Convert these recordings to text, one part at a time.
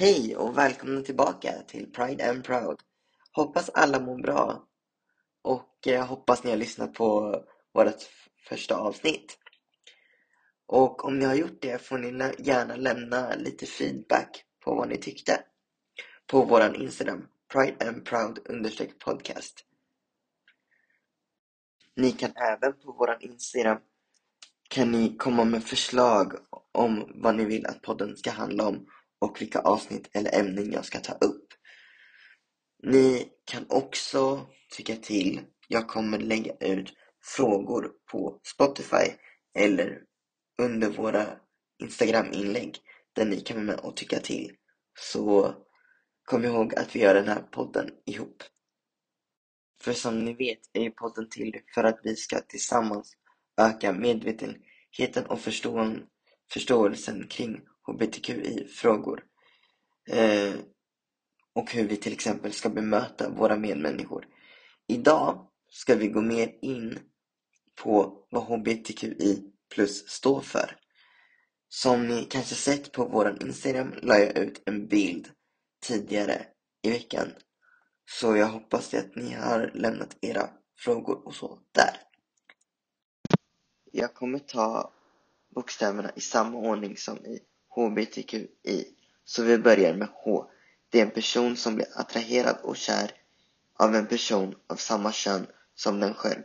Hej och välkomna tillbaka till Pride and Proud. Hoppas alla mår bra och jag hoppas ni har lyssnat på vårt första avsnitt. Och om ni har gjort det får ni gärna lämna lite feedback på vad ni tyckte på våran Instagram, Pride and Proud podcast. Ni kan även på våran Instagram kan ni komma med förslag om vad ni vill att podden ska handla om och vilka avsnitt eller ämnen jag ska ta upp. Ni kan också tycka till. Jag kommer lägga ut frågor på Spotify eller under våra Instagram-inlägg där ni kan vara med och tycka till. Så kom ihåg att vi gör den här podden ihop. För som ni vet är ju podden till för att vi ska tillsammans öka medvetenheten och förståelsen kring hbtqi-frågor eh, och hur vi till exempel ska bemöta våra medmänniskor. Idag ska vi gå mer in på vad hbtqi plus står för. Som ni kanske sett på våran Instagram la jag ut en bild tidigare i veckan. Så jag hoppas att ni har lämnat era frågor och så där. Jag kommer ta bokstäverna i samma ordning som i HBTQI. Så vi börjar med H. Det är en person som blir attraherad och kär av en person av samma kön som den själv.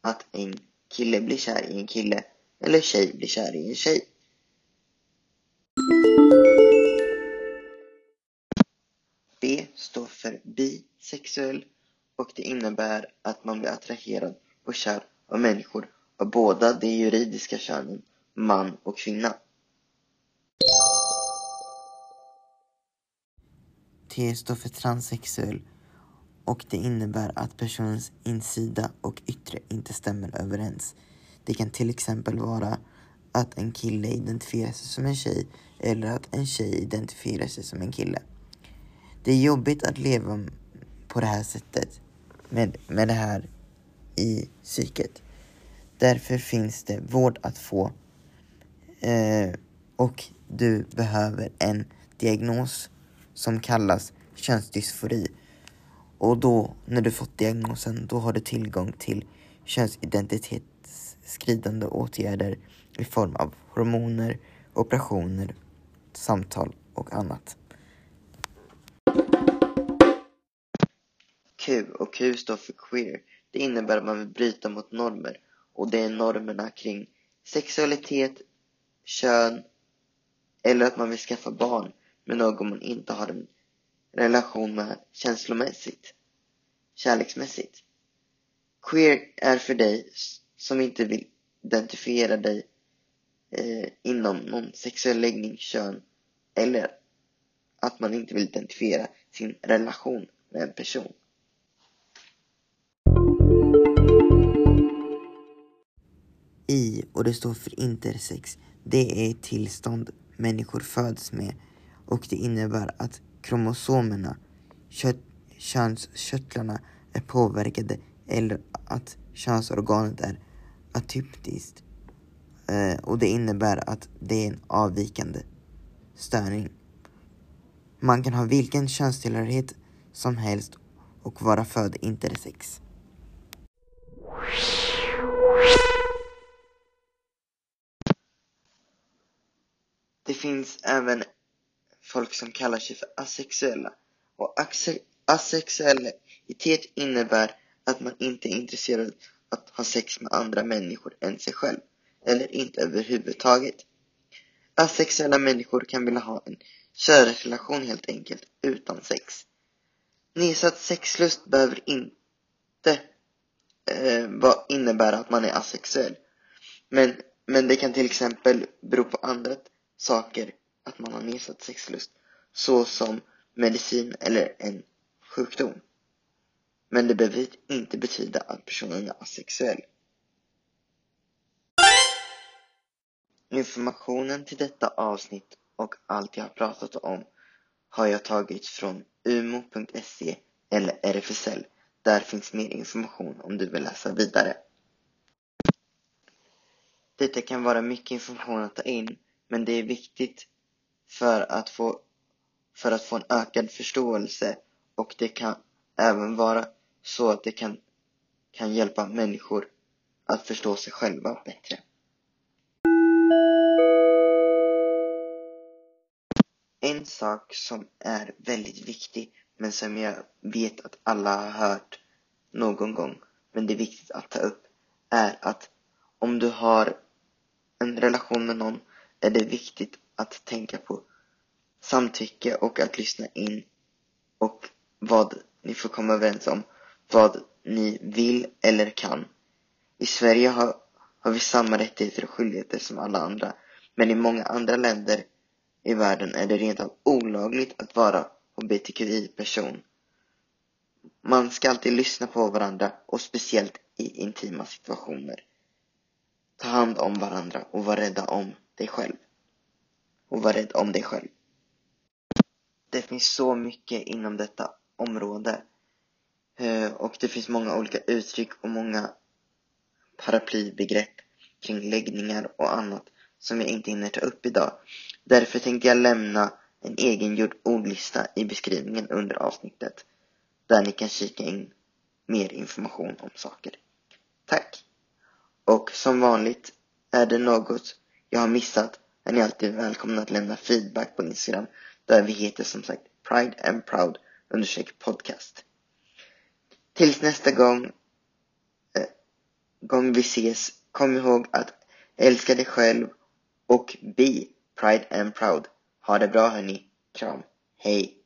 Att en kille blir kär i en kille eller tjej blir kär i en tjej. B står för bisexuell och det innebär att man blir attraherad och kär av människor av båda de juridiska könen, man och kvinna. T står för transsexuell och det innebär att personens insida och yttre inte stämmer överens. Det kan till exempel vara att en kille identifierar sig som en tjej eller att en tjej identifierar sig som en kille. Det är jobbigt att leva på det här sättet med, med det här i psyket. Därför finns det vård att få eh, och du behöver en diagnos som kallas könsdysfori. Och då, när du fått diagnosen, då har du tillgång till könsidentitetsskridande åtgärder i form av hormoner, operationer, samtal och annat. Q och Q står för queer. Det innebär att man vill bryta mot normer och det är normerna kring sexualitet, kön eller att man vill skaffa barn med någon man inte har en relation med känslomässigt, kärleksmässigt. Queer är för dig som inte vill identifiera dig eh, inom någon sexuell läggning, kön eller att man inte vill identifiera sin relation med en person. I, och det står för intersex, det är ett tillstånd människor föds med och det innebär att kromosomerna, kött, könskörtlarna, är påverkade eller att könsorganet är atypiskt eh, och det innebär att det är en avvikande störning. Man kan ha vilken könstillhörighet som helst och vara född intersex. Det finns även folk som kallar sig för asexuella. Och asexualitet innebär att man inte är intresserad av att ha sex med andra människor än sig själv. Eller inte överhuvudtaget. Asexuella människor kan vilja ha en kärleksrelation helt enkelt, utan sex. Nedsatt sexlust behöver inte eh, innebära att man är asexuell. Men, men det kan till exempel bero på andra saker att man har nedsatt sexlust, såsom medicin eller en sjukdom. Men det behöver inte betyda att personen är asexuell. Informationen till detta avsnitt och allt jag har pratat om har jag tagit från umo.se eller RFSL. Där finns mer information om du vill läsa vidare. Detta kan vara mycket information att ta in, men det är viktigt för att få för att få en ökad förståelse och det kan även vara så att det kan, kan hjälpa människor att förstå sig själva bättre. En sak som är väldigt viktig men som jag vet att alla har hört någon gång men det är viktigt att ta upp är att om du har en relation med någon är det viktigt att tänka på samtycke och att lyssna in och vad ni får komma överens om, vad ni vill eller kan. I Sverige har, har vi samma rättigheter och skyldigheter som alla andra, men i många andra länder i världen är det rent av olagligt att vara hbtqi-person. Man ska alltid lyssna på varandra och speciellt i intima situationer. Ta hand om varandra och var rädda om dig själv. Och var rädd om dig själv. Det finns så mycket inom detta område. Eh, och det finns många olika uttryck och många paraplybegrepp kring läggningar och annat som jag inte hinner ta upp idag. Därför tänkte jag lämna en egengjord ordlista i beskrivningen under avsnittet där ni kan kika in mer information om saker. Tack! Och som vanligt, är det något jag har missat är ni alltid välkomna att lämna feedback på Instagram där vi heter som sagt Pride and Proud understreck podcast. Tills nästa gång, eh, gång vi ses, kom ihåg att älska dig själv och be Pride and Proud. Ha det bra hörni. Kram. Hej.